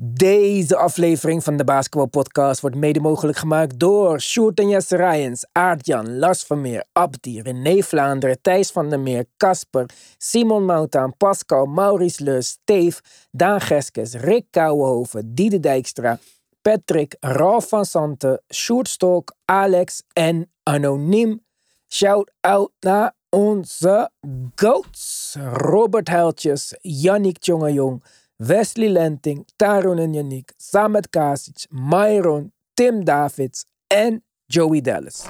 Deze aflevering van de Basketball Podcast wordt mede mogelijk gemaakt door Sjoerd en Jesse Rijens, Aardjan, Lars Vermeer, Abdi, René Vlaanderen, Thijs van der Meer, Casper, Simon Moutaan, Pascal, Maurice Leus, Steve, Daan Geskes, Rick Kouwenhoven, Diede Dijkstra, Patrick, Ralf van Santen, Sjoerd Stok, Alex en Anoniem. Shout-out naar onze goats. Robert Heiltjes, Yannick Tjongejong, Wesley Lenting, Taron en Yannick, Samet Kasic, Myron, Tim Davids en Joey Dallas.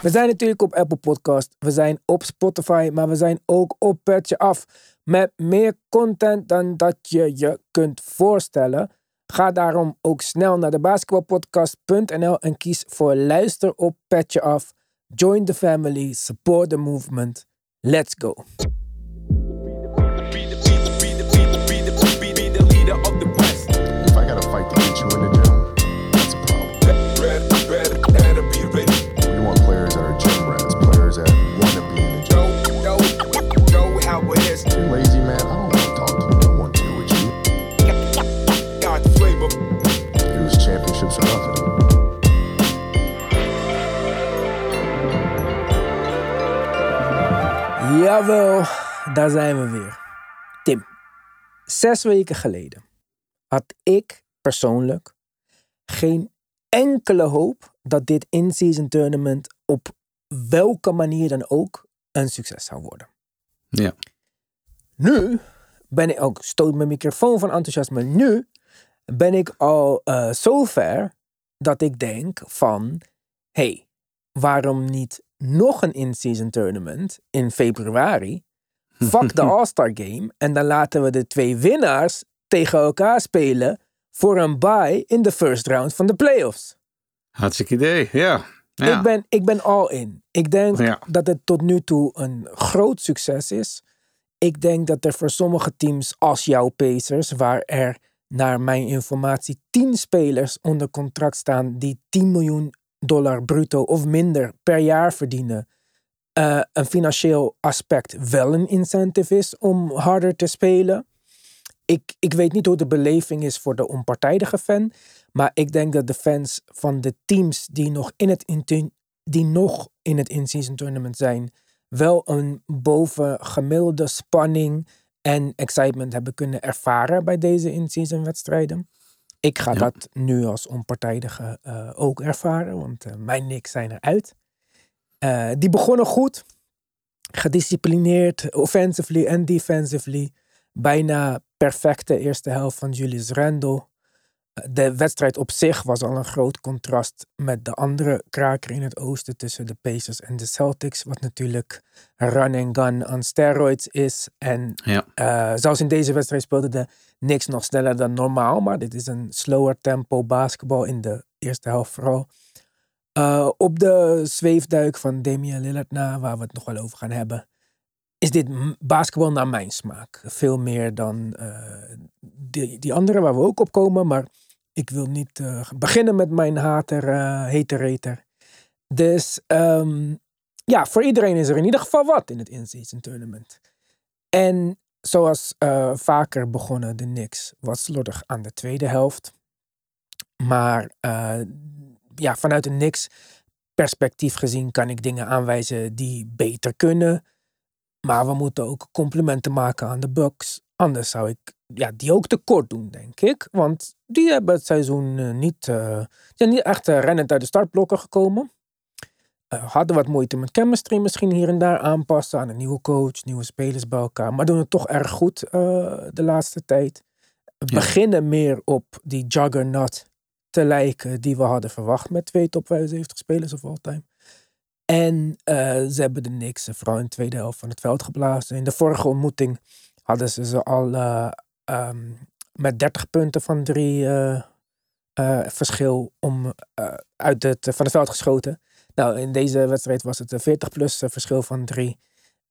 We zijn natuurlijk op Apple Podcast, we zijn op Spotify, maar we zijn ook op Petje Af. Met meer content dan dat je je kunt voorstellen. Ga daarom ook snel naar de basketbalpodcast.nl en kies voor luister op Petje Af. Join the family, support the movement. Let's go. Jawel, daar zijn we weer. Tim, zes weken geleden had ik persoonlijk geen enkele hoop dat dit in-season tournament op welke manier dan ook een succes zou worden. Ja. Nu ben ik ook, stoot mijn microfoon van enthousiasme. Nu ben ik al eh zover dat ik denk van, hey, waarom niet nog een in-season tournament in februari? Fuck de All-Star Game en dan laten we de twee winnaars tegen elkaar spelen voor een bye in de first round van de playoffs. Hartstikke idee, ja. ja. Ik, ben, ik ben all in. Ik denk Ja. dat het tot nu toe een groot succes is. Ik denk dat er voor sommige teams als jouw Pacers, waar er naar mijn informatie 10 spelers onder contract staan die 10 miljoen dollar bruto of minder per jaar verdienen, eh, een financieel aspect wel een incentive is om harder te spelen. Ik, ik weet niet hoe de beleving is voor de onpartijdige fan. Maar ik denk dat de fans van de teams die nog in het, die nog in het in-season tournament zijn, wel een bovengemiddelde spanning en excitement hebben kunnen ervaren bij deze in-season wedstrijden. Ik ga Ja. dat nu als onpartijdige eh, ook ervaren, want eh, mijn Knicks zijn eruit. Eh, die begonnen goed, gedisciplineerd, offensively en defensively. Bijna perfecte eerste helft van Julius Randle. De wedstrijd op zich was al een groot contrast met de andere kraker in het oosten tussen de Pacers en de Celtics. Wat natuurlijk run and gun on steroids is. En Ja. eh, zelfs in deze wedstrijd speelde de Knicks nog sneller dan normaal. Maar dit is een slower tempo basketbal in de eerste helft vooral. Eh, op de zweefduik van Damian Lillard na, waar we het nog wel over gaan hebben, is dit basketbal naar mijn smaak. Veel meer dan eh, die, die andere waar we ook op komen. Maar ik wil niet eh, beginnen met mijn hater, eh hater-rater. Dus ehm, ja, voor iedereen is er in ieder geval wat in het in-season tournament. En zoals eh, vaker begonnen de Knicks wat slordig aan de tweede helft. Maar ja, vanuit een Knicks perspectief gezien kan ik dingen aanwijzen die beter kunnen. Maar we moeten ook complimenten maken aan de Bucks. Anders zou ik ja, die ook tekort doen, denk ik. Want die hebben het seizoen eh, niet, eh, die zijn niet echt eh, rennend uit de startblokken gekomen. Eh, hadden wat moeite met chemistry misschien hier en daar aanpassen aan een nieuwe coach, nieuwe spelers bij elkaar. Maar doen het toch erg goed eh, de laatste tijd. Beginnen meer op die juggernaut te lijken die we hadden verwacht met twee top 75 spelers of all time. En eh, ze hebben de Knicks eh, vooral in de tweede helft van het veld geblazen. In de vorige ontmoeting hadden ze ze al eh, ehm, met 30 punten van drie eh, eh, verschil om, eh, uit het, van het veld geschoten. Nou, in deze wedstrijd was het een 40 plus verschil van drie.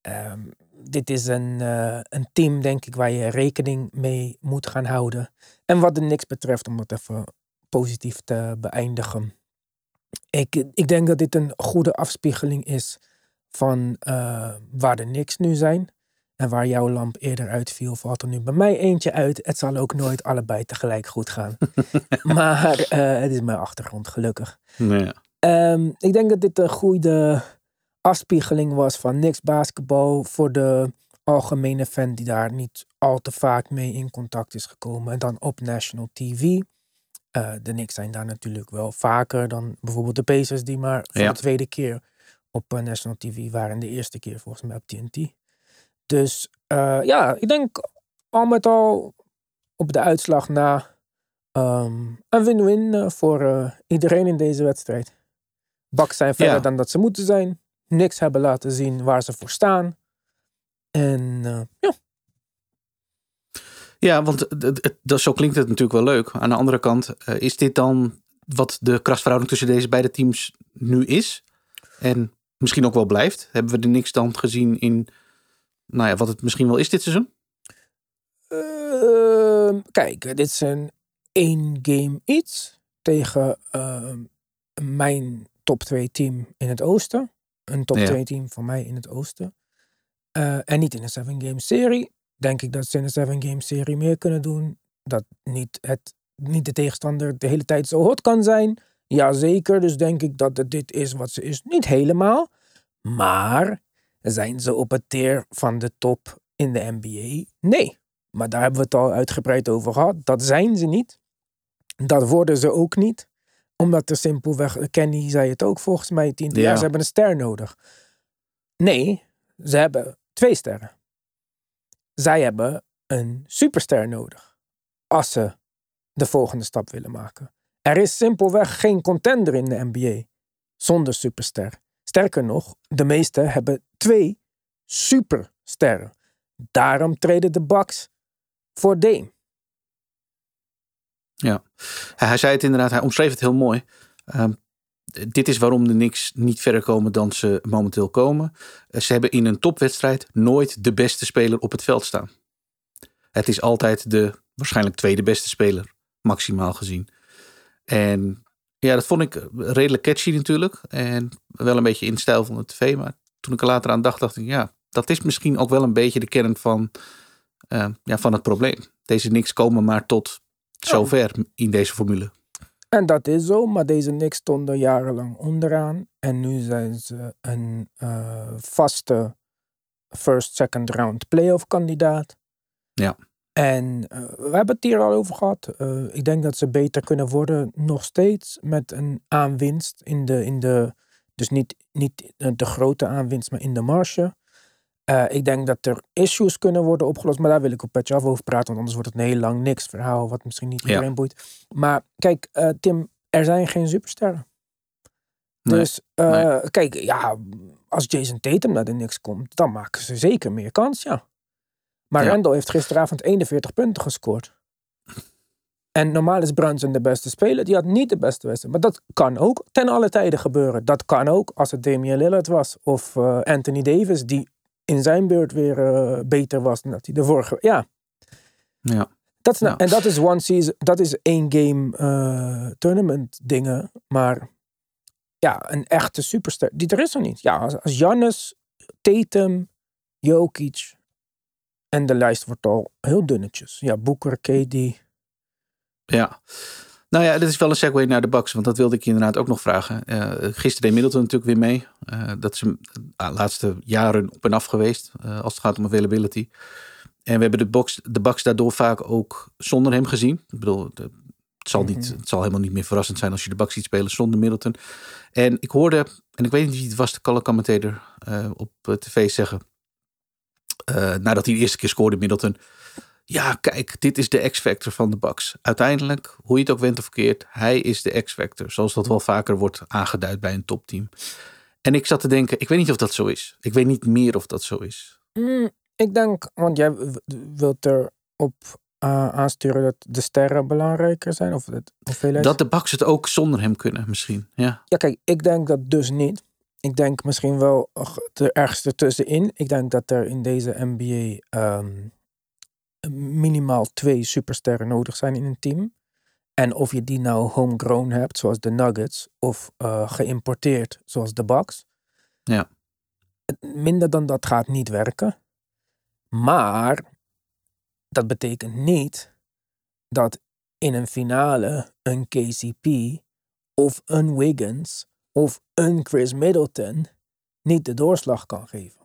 Ehm, dit is een, een team, denk ik, waar je rekening mee moet gaan houden. En wat de Knicks betreft, om het even positief te beëindigen. Ik, ik denk dat dit een goede afspiegeling is van waar de Knicks nu zijn. En waar jouw lamp eerder uitviel, valt er nu bij mij eentje uit. Het zal ook nooit allebei tegelijk goed gaan. maar eh, het is mijn achtergrond, gelukkig. Nou. Ehm, ik denk dat dit een goede afspiegeling was van niks basketbal voor de algemene fan die daar niet al te vaak mee in contact is gekomen. En dan op national TV. Eh, de Knicks zijn daar natuurlijk wel vaker dan bijvoorbeeld de Pacers die maar voor Ja. de tweede keer op eh, national TV waren. De eerste keer volgens mij op TNT. Dus eh, ja, ik denk al met al op de uitslag na ehm, een win-win eh, voor eh, iedereen in deze wedstrijd. Bucks zijn verder Ja. dan dat ze moeten zijn. Niks hebben laten zien waar ze voor staan. En ja, Ja, want zo klinkt het natuurlijk wel leuk. Aan de andere kant, is dit dan wat de krachtsverhouding tussen deze beide teams nu is? En misschien ook wel blijft? Hebben we er niks dan gezien in, nou ja, wat het misschien wel is dit seizoen? Ehm, kijk, dit is een één game iets tegen ehm, mijn top 2 team in het oosten. Een top Ja. 2 team van mij in het oosten. Eh, en niet in een 7 game serie. Denk ik dat ze in een 7 game serie meer kunnen doen. Dat niet, het, niet de tegenstander de hele tijd zo hot kan zijn. Jazeker, dus denk ik dat dit is wat ze is. Niet helemaal. Maar zijn ze op het tier van de top in de NBA? Nee. Maar daar hebben we het al uitgebreid over gehad. Dat zijn ze niet. Dat worden ze ook niet. Omdat er simpelweg, Kenny zei het ook volgens mij, tien Ja. jaar, ze hebben een ster nodig. Nee, ze hebben twee sterren. Zij hebben een superster nodig. Als ze de volgende stap willen maken. Er is simpelweg geen contender in de NBA zonder superster. Sterker nog, de meesten hebben twee supersterren. Daarom treden de Bucks voor Dame. Ja, hij, hij zei het inderdaad, hij omschreef het heel mooi. Ehm, dit is waarom de Knicks niet verder komen dan ze momenteel komen. Eh, ze hebben in een topwedstrijd nooit de beste speler op het veld staan. Het is altijd de waarschijnlijk tweede beste speler, maximaal gezien. En ja, dat vond ik redelijk catchy natuurlijk. En wel een beetje in stijl van de tv. Maar toen ik er later aan dacht, dacht ik, ja, dat is misschien ook wel een beetje de kern van, eh, ja, van het probleem. Deze Knicks komen maar tot zover in deze formule. En dat is zo, maar deze Knicks stonden jarenlang onderaan. En nu zijn ze een eh, vaste first, second round playoff kandidaat. Ja. En eh, we hebben het hier al over gehad. Eh, ik denk dat ze beter kunnen worden nog steeds met een aanwinst in de, in de dus niet, niet de grote aanwinst, maar in de marge. Eh, ik denk dat er issues kunnen worden opgelost, maar daar wil ik op Petje af over praten, want anders wordt het een heel lang niks verhaal, wat misschien niet Ja. iedereen boeit. Maar kijk, eh, Tim, er zijn geen supersterren. Nee, Dus eh, nee. kijk, ja, als Jason Tatum naar de niks komt, dan maken ze zeker meer kans, ja. Maar Ja. Randall heeft gisteravond 41 punten gescoord. En normaal is Brunson de beste speler. Die had niet de beste wedstrijd. Maar dat kan ook ten alle tijden gebeuren. Dat kan ook als het Damian Lillard was. Of eh, Anthony Davis, die in zijn beurt weer eh, beter was dan dat hij de vorige... Ja, Ja. dat is nou, Ja. en dat is one season, dat is één game eh, tournament dingen. Maar ja, een echte superster, die er is er niet. Ja, als, Giannis, Tatum, Jokic en de lijst wordt al heel dunnetjes. Ja, Booker, KD. Ja. Nou ja, dit is wel een segue naar de Bucks, want dat wilde ik je inderdaad ook nog vragen. Eh, gisteren deed Middleton natuurlijk weer mee. Eh, dat is de laatste jaren op en af geweest, eh, als het gaat om availability. En we hebben de Bucks, de Bucks daardoor vaak ook zonder hem gezien. Ik bedoel, de- het, zal niet, Mhm. het zal helemaal niet meer verrassend zijn als je de Bucks ziet spelen zonder Middleton. En ik hoorde, en ik weet niet wie het was, de color commentator eh, op eh, tv zeggen, eh, nadat hij de eerste keer scoorde Middleton. Ja, kijk, dit is de X-factor van de Bucks. Uiteindelijk, hoe je het ook went of verkeerd, hij is de X-factor. Zoals dat wel vaker wordt aangeduid bij een topteam. En ik zat te denken, ik weet niet of dat zo is. Ik weet niet meer of dat zo is. Mm, ik denk, want jij wilt erop uh, aansturen dat de sterren belangrijker zijn. Of het hoeveelheid. Dat de Bucks het ook zonder hem kunnen, misschien. Ja, Ja, kijk, ik denk dat dus niet. Ik denk misschien wel de ergste tussenin. Ik denk dat er in deze NBA ehm, minimaal twee supersterren nodig zijn in een team. En of je die nou homegrown hebt, zoals de Nuggets, of eh, geïmporteerd, zoals de Bucks. Ja. Minder dan dat gaat niet werken. Maar dat betekent niet dat in een finale een KCP of een Wiggins of een Chris Middleton niet de doorslag kan geven.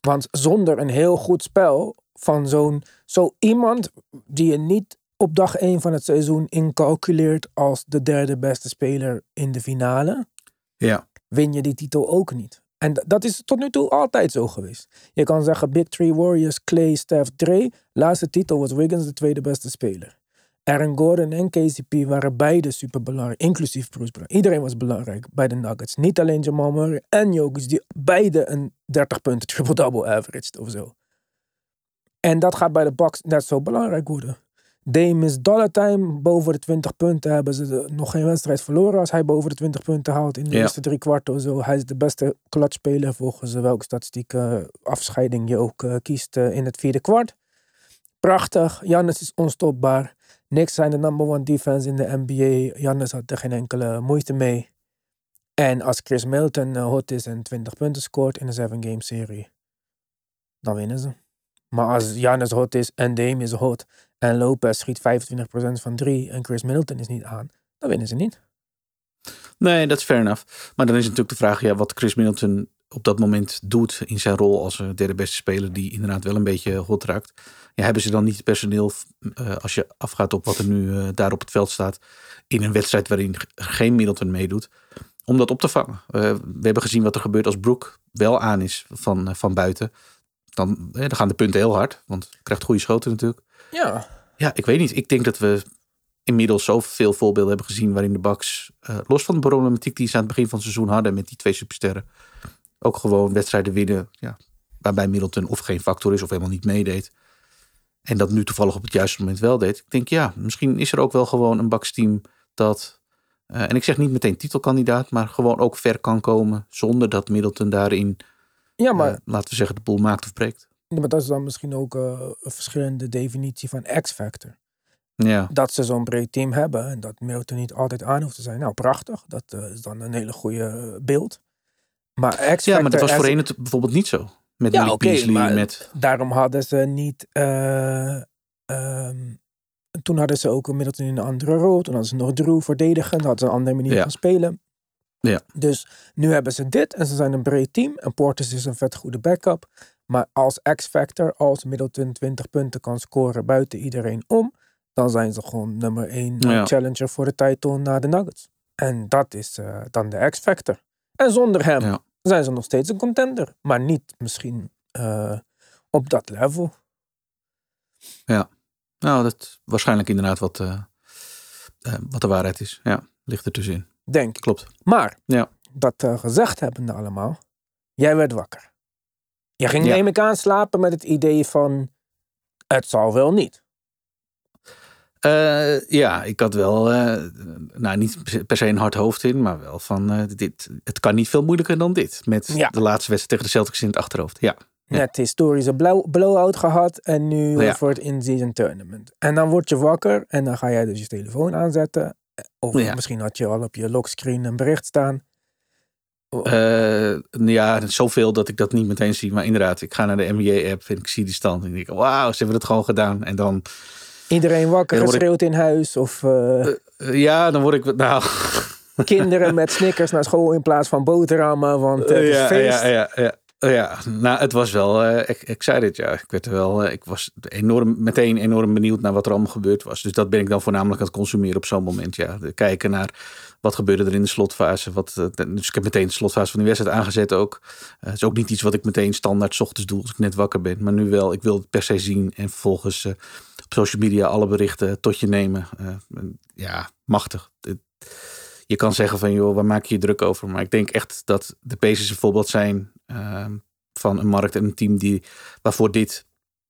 Want zonder een heel goed spel van zo'n zo iemand die je niet op dag 1 van het seizoen incalculeert als de derde beste speler in de finale, Ja. win je die titel ook niet. En dat is tot nu toe altijd zo geweest. Je kan zeggen Big Three Warriors, Clay, Steph, Dre. Laatste titel was Wiggins de tweede beste speler. Aaron Gordon en KCP waren beide super belangrijk, inclusief Bruce Brown. Iedereen was belangrijk bij de Nuggets. Niet alleen Jamal Murray en Jokic, die beide een 30 punten triple-double averaged of zo. En dat gaat bij de Bucks net zo belangrijk worden. Dame is dollar time. Boven de 20 punten hebben ze nog geen wedstrijd verloren als hij boven de 20 punten haalt in de eerste drie kwart of zo. Hij is de beste clutchspeler volgens welke statistieke afscheiding je ook eh, kiest eh, in het vierde kwart. Prachtig. Giannis is onstopbaar. Knicks zijn de number one defense in de NBA. Giannis had er geen enkele moeite mee. En als Chris Middleton eh, hot is en 20 punten scoort in een 7-game serie, dan winnen ze. Maar als Giannis hot is en Dame is hot en Lopez schiet 25% van drie en Chris Middleton is niet aan, dan winnen ze niet. Nee, dat is fair enough. Maar dan is natuurlijk de vraag ja, wat Chris Middleton op dat moment doet in zijn rol als eh, derde beste speler, die inderdaad wel een beetje hot raakt. Ja, hebben ze dan niet het personeel, eh, als je afgaat op wat er nu eh, daar op het veld staat, in een wedstrijd waarin geen Middleton meedoet, om dat op te vangen? We hebben gezien wat er gebeurt als Brook wel aan is van, van buiten. Dan, eh, dan gaan de punten heel hard, want krijgt goede schoten natuurlijk. Ja, Ja, ik weet niet. Ik denk dat we inmiddels zoveel voorbeelden hebben gezien waarin de Bucks, los van de problematiek die ze aan het begin van het seizoen hadden met die twee supersterren, ook gewoon wedstrijden winnen, ja, waarbij Middleton of geen factor is of helemaal niet meedeed. En dat nu toevallig op het juiste moment wel deed. Ik denk, ja, misschien is er ook wel gewoon een Bucks team dat, eh, en ik zeg niet meteen titelkandidaat, maar gewoon ook ver kan komen zonder dat Middleton daarin, ja maar, eh, laten we zeggen, de boel maakt of breekt. maar dat is dan misschien ook eh, een verschillende definitie van X-factor. Ja, Dat ze zo'n breed team hebben en dat Middleton niet altijd aan hoeft te zijn. Nou, prachtig. Dat is dan een hele goede beeld. Maar X-factor... ja maar dat was as- voorheen het bijvoorbeeld niet zo. Met Ja, Malik oké, Beasley, maar- met... Daarom hadden ze niet. eh, ehm, toen hadden ze ook Middleton in een andere rol. Toen hadden ze nog Drew verdedigen. Dan hadden ze een andere manier Ja. van spelen. Ja. Dus nu hebben ze dit en ze zijn een breed team. En Portis is een vet goede backup. Maar als X-factor, als Middleton 20 punten kan scoren buiten iedereen om, dan zijn ze gewoon nummer 1 Ja. challenger voor de title naar de Nuggets. En dat is eh, dan de X-factor. En zonder hem Ja. Zijn ze nog steeds een contender. Maar niet misschien eh, op dat level. Nou, dat is waarschijnlijk inderdaad wat, eh, eh, wat de waarheid is. Ja, ligt er tussenin. Denk. Klopt. Maar, Ja. dat gezegd hebbende allemaal, jij werd wakker. Je ging Ja. neem ik aan slapen met het idee van, het zal wel niet. Eh, ja, ik had wel, eh, nou niet per se een hard hoofd in, maar wel van, eh, dit, het kan niet veel moeilijker dan dit. Met Ja. de laatste wedstrijd tegen de Celtics in het achterhoofd. Ja, Ja. Net historische blow- blowout gehad en nu Ja. voor het in-season tournament. En dan word je wakker en dan ga jij dus je telefoon aanzetten. Of Ja. misschien had je al op je lockscreen een bericht staan. Eh, ja, zoveel dat ik dat niet meteen zie. Maar inderdaad, ik ga naar de NBA-app en ik zie die stand. En ik denk, wauw, ze hebben het gewoon gedaan. En dan, Iedereen wakker ik- geschreeuwd in huis of eh, eh, ja, dan word ik, nou... kinderen met snickers naar school in plaats van boterhammen, want eh, het is ja, feest. ja, ja, ja. Ja, nou, het was wel eh ex- excited, ja. Ik werd er wel, eh, ik was enorm, meteen enorm benieuwd naar wat er allemaal gebeurd was. Dus dat ben ik dan voornamelijk aan het consumeren op zo'n moment, ja. De- Kijken naar wat gebeurde er in de slotfase. Wat, eh, dus ik heb meteen de slotfase van die wedstrijd aangezet ook. Eh, het is ook niet iets wat ik meteen standaard 's ochtends doe als ik net wakker ben. Maar nu wel, ik wil het per se zien. En vervolgens eh, social media alle berichten tot je nemen. Eh, ja, machtig. Je kan zeggen van, joh, waar maak je je druk over? Maar ik denk echt dat de Pacers een voorbeeld zijn ehm, van een markt en een team die, waarvoor dit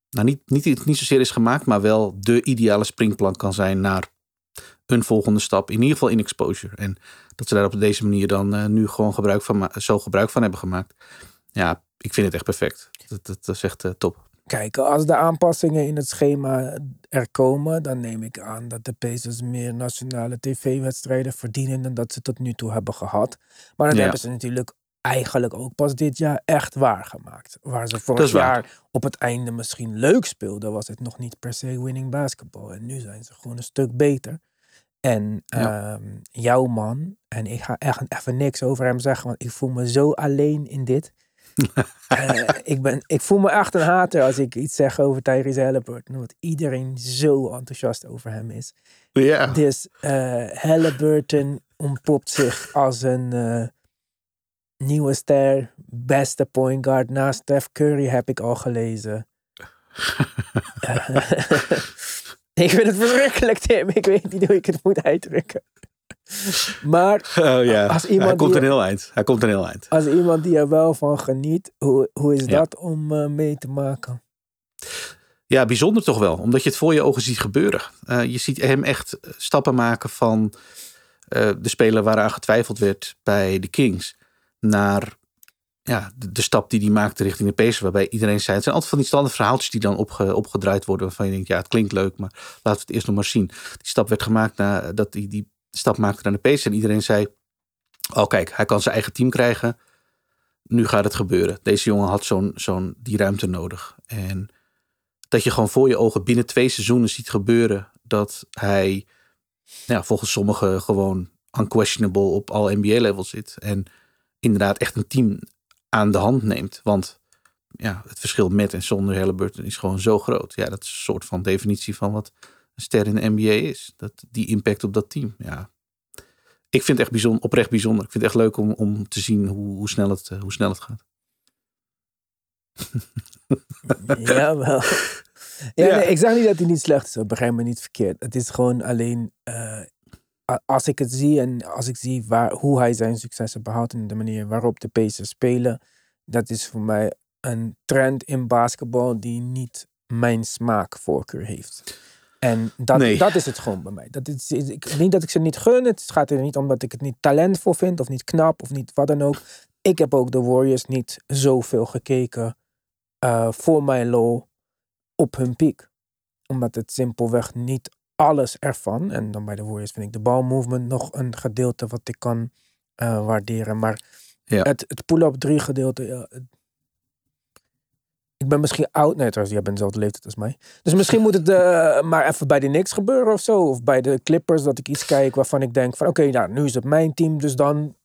nou, niet, niet, niet zozeer is gemaakt, maar wel de ideale springplank kan zijn naar een volgende stap. In ieder geval in exposure. En dat ze daar op deze manier dan eh, nu gewoon gebruik van, zo gebruik van hebben gemaakt. Ja, ik vind het echt perfect. Dat, dat, dat is echt eh, top. Kijk, als de aanpassingen in het schema er komen, dan neem ik aan dat de Pacers meer nationale tv-wedstrijden verdienen dan dat ze tot nu toe hebben gehad. Maar Ja. hebben ze natuurlijk eigenlijk ook pas dit jaar echt waargemaakt. Waar ze Dat vorig jaar op het einde misschien leuk speelden, was het nog niet per se winning basketball. En nu zijn ze gewoon een stuk beter. En Ja. ehm, jouw man, en ik ga echt even niks over hem zeggen, want ik voel me zo alleen in dit. Eh, ik, ben, ik voel me echt een hater als ik iets zeg over Tyrese Halliburton. Omdat iedereen zo enthousiast over hem is. Ja. Dus eh Halliburton ontpopt zich als een eh, nieuwe ster. Beste point guard naast Steph Curry heb ik al gelezen. ik vind het verschrikkelijk, Tim. Ik weet niet hoe ik het moet uitdrukken. Maar Oh, ja. Als iemand Hij komt die- een heel eind. Hij komt een heel eind. als iemand die er wel van geniet, hoe, hoe is Ja. dat om eh, mee te maken? Ja, bijzonder toch wel. Omdat je het voor je ogen ziet gebeuren. Eh, je ziet hem echt stappen maken van eh, de speler waaraan getwijfeld werd bij de Kings. Naar ja, de, de stap die hij maakte richting de Pacers. Waarbij iedereen zei, het zijn altijd van die standaard verhaaltjes die dan opge, opgedraaid worden. Waarvan je denkt, ja het klinkt leuk, maar laten we het eerst nog maar zien. Die stap werd gemaakt na, dat hij die stap maakte naar de Pacers. En iedereen zei, oh kijk, hij kan zijn eigen team krijgen. Nu gaat het gebeuren. Deze jongen had zo'n, zo'n, die ruimte nodig. En dat je gewoon voor je ogen binnen twee seizoenen ziet gebeuren dat hij ja, volgens sommigen gewoon unquestionable op al NBA-level zit. En inderdaad echt een team aan de hand neemt. Want ja, het verschil met en zonder Halliburton is gewoon zo groot. Ja, dat is een soort van definitie van wat een ster in de NBA is. Dat, die impact op dat team. Ja. Ik vind het echt bijzonder, oprecht bijzonder. Ik vind het echt leuk om, om te zien hoe, hoe, snel het, eh, hoe snel het gaat. Ja, Ja. Nee, ik zeg niet dat hij niet slecht is. Begrijp me niet verkeerd. Het is gewoon alleen... eh, als ik het zie en als ik zie waar, hoe hij zijn succes heeft behaald... en de manier waarop de Pacers spelen... dat is voor mij een trend in basketbal die niet mijn smaakvoorkeur heeft. En dat, Nee. dat is het gewoon bij mij. Dat is, ik, niet dat ik ze niet gun. Het gaat er niet om dat ik het niet talentvol vind... of niet knap of niet wat dan ook. Ik heb ook de Warriors niet zoveel gekeken... eh, voor mijn lol op hun piek. Omdat het simpelweg niet alles ervan. En dan bij de Warriors vind ik de balmovement nog een gedeelte wat ik kan eh, waarderen. Maar Ja. het, het pull-up drie gedeelte. Ik ben misschien oud. Nee, trouwens, jij bent dezelfde leeftijd als mij. Dus misschien moet het eh, maar even bij de Knicks gebeuren of zo. Of bij de Clippers dat ik iets kijk waarvan ik denk van... Oké, nou, nu is het mijn team. Dus dan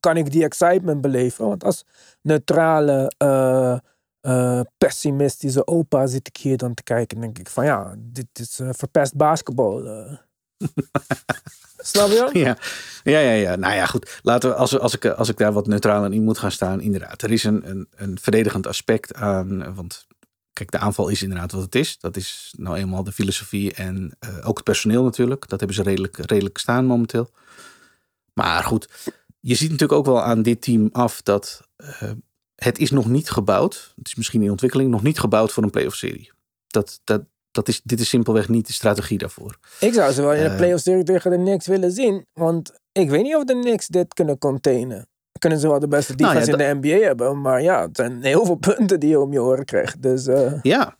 kan ik die excitement beleven. Want als neutrale, eh, eh, pessimistische opa zit ik hier dan te kijken. En denk ik van ja, dit is verpest basketbal. Eh. Snap je? Ja, ja, ja, ja. Nou ja, goed. Laten we, als, als, ik, als ik daar wat neutraal in moet gaan staan, inderdaad. Er is een, een, een verdedigend aspect aan. eh, Want kijk, de aanval is inderdaad wat het is. Dat is nou eenmaal de filosofie en eh, ook het personeel natuurlijk. Dat hebben ze redelijk, redelijk staan momenteel. Maar goed, je ziet natuurlijk ook wel aan dit team af dat eh, het is nog niet gebouwd. Het is misschien in ontwikkeling nog niet gebouwd voor een playoff serie. Dat, dat, dat is, dit is simpelweg niet de strategie daarvoor. Ik zou ze wel in de Eh. playoffs serie tegen de Knicks willen zien. Want ik weet niet of de Knicks dit kunnen containen. Kunnen ze wel de beste Nou ja, defense in de NBA hebben. Maar ja, het zijn heel veel punten die je om je oren krijgt. Dus eh, Ja,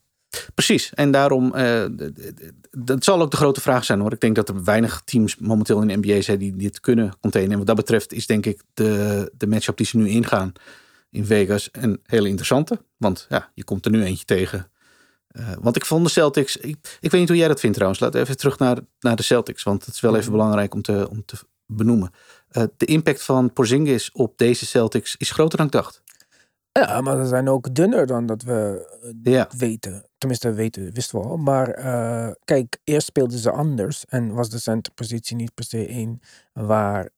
precies. En daarom, d- dat zal ook de grote vraag zijn hoor. Ik denk dat er weinig teams momenteel in de NBA zijn die dit kunnen containen. En wat dat betreft is denk ik de, de matchup die ze nu ingaan in Vegas een hele interessante. Want ja, je komt er nu eentje tegen. Eh, want ik vond de Celtics, ik, ik weet niet hoe jij dat vindt trouwens. Laten we even terug naar, naar de Celtics. Want het is wel even belangrijk om te, om te benoemen. Eh, de impact van Porzingis op deze Celtics is groter dan ik dacht. ja, maar ze zijn ook dunner dan dat we eh, Ja, weten. Tenminste, weten wisten we al. Maar kijk, eerst speelden ze anders. En was de centerpositie niet per se één waar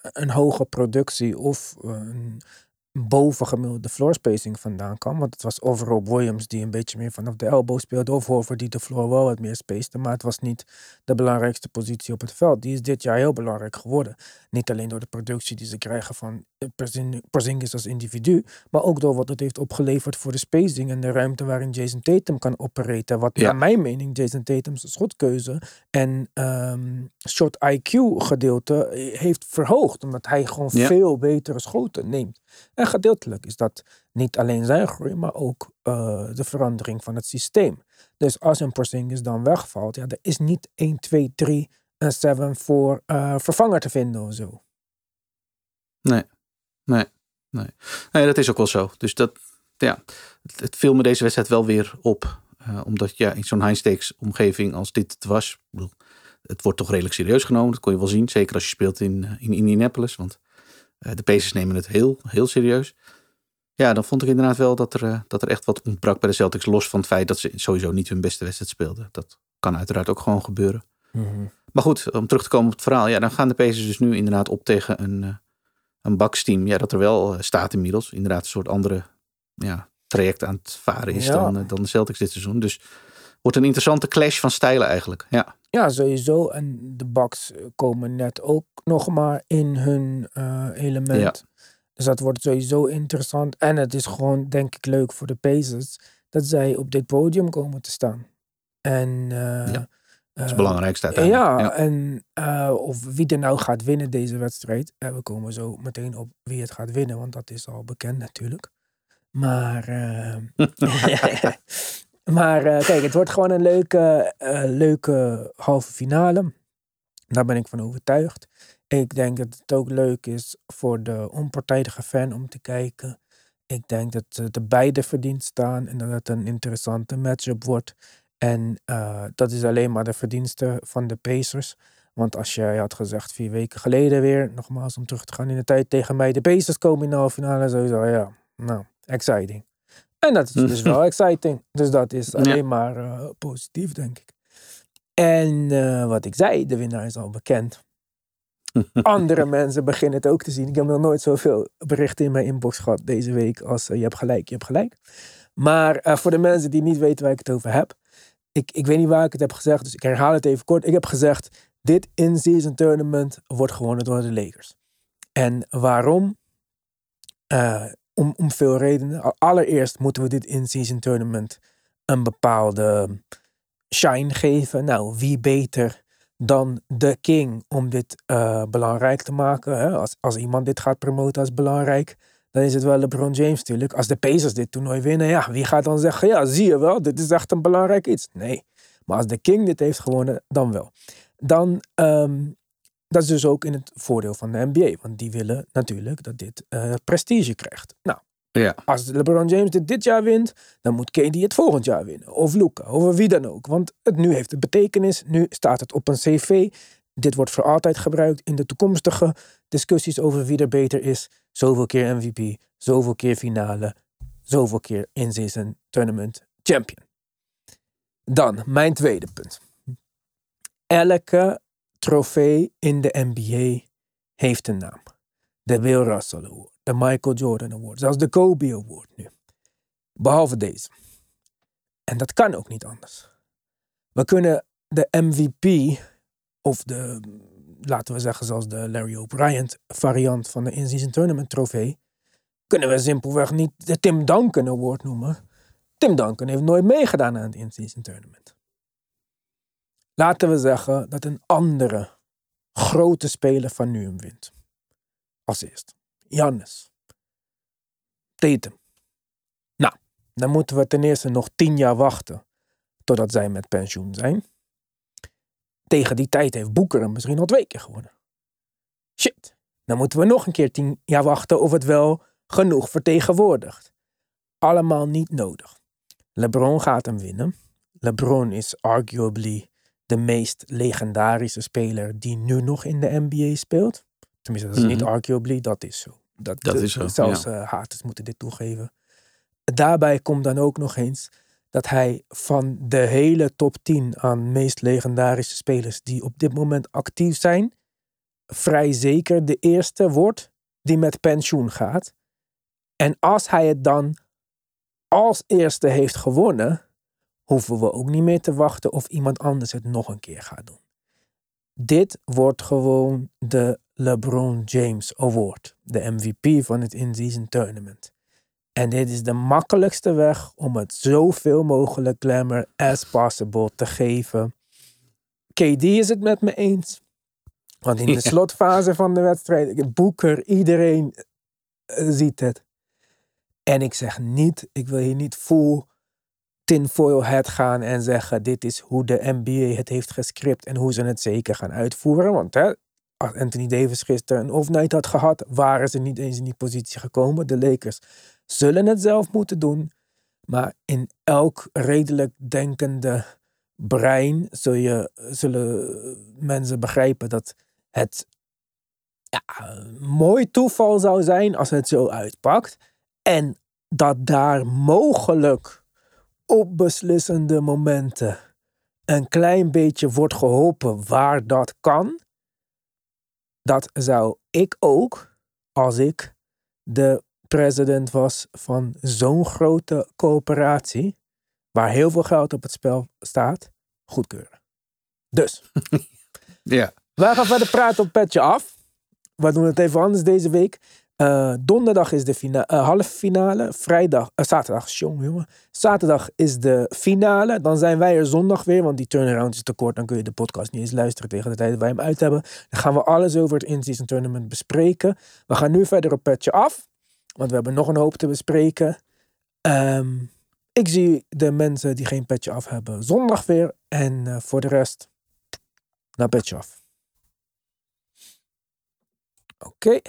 een hoge productie of een bovengemiddelde floor spacing vandaan kwam. Want het was of Rob Williams die een beetje meer vanaf de elbow speelde. Of Horford die de floor wel wat meer spacede. Maar het was niet de belangrijkste positie op het veld. Die is dit jaar heel belangrijk geworden. Niet alleen door de productie die ze krijgen van eh, Porzing- Porzingis als individu. Maar ook door wat het heeft opgeleverd voor de spacing en de ruimte waarin Jason Tatum kan opereren. Wat Ja. naar mijn mening Jason Tatum's schotkeuze en ehm shot IQ gedeelte eh, heeft verhoogd. Omdat hij gewoon Ja. veel betere schoten neemt. En gedeeltelijk is dat niet alleen zijn groei, maar ook eh, de verandering van het systeem. Dus als een Porzingis dan wegvalt, ja, er is niet 1, 2, 3 en 7 voor eh, vervanger te vinden of zo. nee, nee. Nee. nee, dat is ook wel zo. Dus dat, ja, het, het viel me deze wedstrijd wel weer op. Eh, omdat ja, in zo'n high-stakes omgeving als dit het was, bedoel, het wordt toch redelijk serieus genomen. Dat kon je wel zien. Zeker als je speelt in, eh, in Indianapolis. Want eh, de Pacers nemen het heel, heel serieus. Ja, dan vond ik inderdaad wel dat er, eh, dat er echt wat ontbrak bij de Celtics. Los van het feit dat ze sowieso niet hun beste wedstrijd speelden. Dat kan uiteraard ook gewoon gebeuren. Maar goed, om terug te komen op het verhaal. Ja, dan gaan de Pacers dus nu inderdaad op tegen een, eh, een baksteam. Ja, dat er wel eh, staat inmiddels. Inderdaad een soort andere ja, traject aan het varen is Ja. dan, eh, dan de Celtics dit seizoen. Dus wordt een interessante clash van stijlen eigenlijk. Ja, Ja, sowieso. En de Bucks komen net ook nog maar in hun element. Dus dat wordt sowieso interessant. En het is gewoon, denk ik, leuk voor de Pacers dat zij op dit podium komen te staan. En Ja, dat is eh, het belangrijkste uiteindelijk. Ja, en eh, of wie er nou gaat winnen deze wedstrijd. eh, we komen zo meteen op wie het gaat winnen, want dat is al bekend natuurlijk. Maar, maar kijk, het wordt gewoon een leuke, leuke halve finale. Daar ben ik van overtuigd. Ik denk dat het ook leuk is voor de onpartijdige fan om te kijken. Ik denk dat ze de beide verdiend staan en dat het een interessante matchup wordt. En eh, dat is alleen maar de verdienste van de Pacers. Want als jij had gezegd vier weken geleden weer, nogmaals om terug te gaan in de tijd tegen mij, de Pacers komen in de halve finale, sowieso, ja, nou, exciting. En dat is dus wel exciting. Dus dat is alleen maar eh, positief, denk ik. En eh, wat ik zei, de winnaar is al bekend. Andere mensen beginnen het ook te zien. Ik heb nog nooit zoveel berichten in mijn inbox gehad deze week als je hebt gelijk, je hebt gelijk. Maar voor de mensen die niet weten waar ik het over heb. Ik, ik weet niet waar ik het heb gezegd, dus ik herhaal het even kort. Ik heb gezegd, dit in-season tournament wordt gewonnen door de Lakers. En waarom? Eh, om, om veel redenen. Al- Allereerst moeten we dit in-season tournament een bepaalde shine geven. Nou, wie beter dan de king om dit eh, belangrijk te maken. Hè? Als, als iemand dit gaat promoten als belangrijk, dan is het wel LeBron James natuurlijk. Als de Pacers dit toernooi winnen, ja, wie gaat dan zeggen, ja, zie je wel, dit is echt een belangrijk iets. Nee, maar als de king dit heeft gewonnen, dan wel. Dan, ehm, dat is dus ook in het voordeel van de NBA, want die willen natuurlijk dat dit eh, prestige krijgt. Nou, Ja. als LeBron James dit dit jaar wint, dan moet KD het volgend jaar winnen. Of Luca, of wie dan ook. Want het, nu heeft het betekenis, nu staat het op een cv. Dit wordt voor altijd gebruikt in de toekomstige discussies over wie er beter is. Zoveel keer MVP, zoveel keer finale, zoveel keer in-season tournament champion. Dan, mijn tweede punt. Elke trofee in de NBA heeft een naam. De Bill Russell Award, de Michael Jordan Award, zelfs de Kobe Award nu. Behalve deze. En dat kan ook niet anders. We kunnen de MVP of de, laten we zeggen zoals de Larry O'Brien variant van de in-season tournament trofee, kunnen we simpelweg niet de Tim Duncan Award noemen. Tim Duncan heeft nooit meegedaan aan het in-season tournament. Laten we zeggen dat een andere grote speler van nu hem wint. Als eerst. Jannes. Tatum. Nou, dan moeten we ten eerste nog tien jaar wachten totdat zij met pensioen zijn. Tegen die tijd heeft Boeker hem misschien al twee keer gewonnen. Shit. Dan moeten we nog een keer tien jaar wachten of het wel genoeg vertegenwoordigt. Allemaal niet nodig. LeBron gaat hem winnen. LeBron is arguably de meest legendarische speler die nu nog in de NBA speelt. Tenminste, dat is niet Mhm. arguably, dat is zo. Dat, Dat is zo, Zelfs eh, haters moeten dit toegeven. Daarbij komt dan ook nog eens dat hij van de hele top 10 aan meest legendarische spelers die op dit moment actief zijn, vrij zeker de eerste wordt die met pensioen gaat. En als hij het dan als eerste heeft gewonnen, hoeven we ook niet meer te wachten of iemand anders het nog een keer gaat doen. Dit wordt gewoon de LeBron James Award, de MVP van het in-season tournament. En dit is de makkelijkste weg om het zoveel mogelijk glamour as possible te geven. KD is het met me eens. Want in de Ja. slotfase van de wedstrijd, Boeker, iedereen eh, ziet het. En ik zeg niet, ik wil hier niet full tinfoil hat gaan en zeggen dit is hoe de NBA het heeft gescript en hoe ze het zeker gaan uitvoeren. Want hè, als Anthony Davis gisteren een off-night had gehad, waren ze niet eens in die positie gekomen. De Lakers zullen het zelf moeten doen. Maar in elk redelijk denkende brein zullen mensen begrijpen dat het ja, mooi toeval zou zijn als het zo uitpakt. En dat daar mogelijk op beslissende momenten een klein beetje wordt geholpen waar dat kan. Dat zou ik ook, als ik de president was van zo'n grote coöperatie, waar heel veel geld op het spel staat, goedkeuren. Dus, Ja. wij gaan verder praten op Petje Af. We doen het even anders deze week. Eh, donderdag is de fina eh, halve finale. Vrijdag, eh, zaterdag, jongen, jongen. Zaterdag is de finale. Dan zijn wij er zondag weer, want die turnaround is te kort. Dan kun je de podcast niet eens luisteren tegen de tijd dat wij hem uit hebben. Dan gaan we alles over het in-season tournament bespreken. We gaan nu verder op Petje Af, want we hebben nog een hoop te bespreken. Ehm, ik zie de mensen die geen petje af hebben zondag weer. En eh, voor de rest, naar petje af. Oké.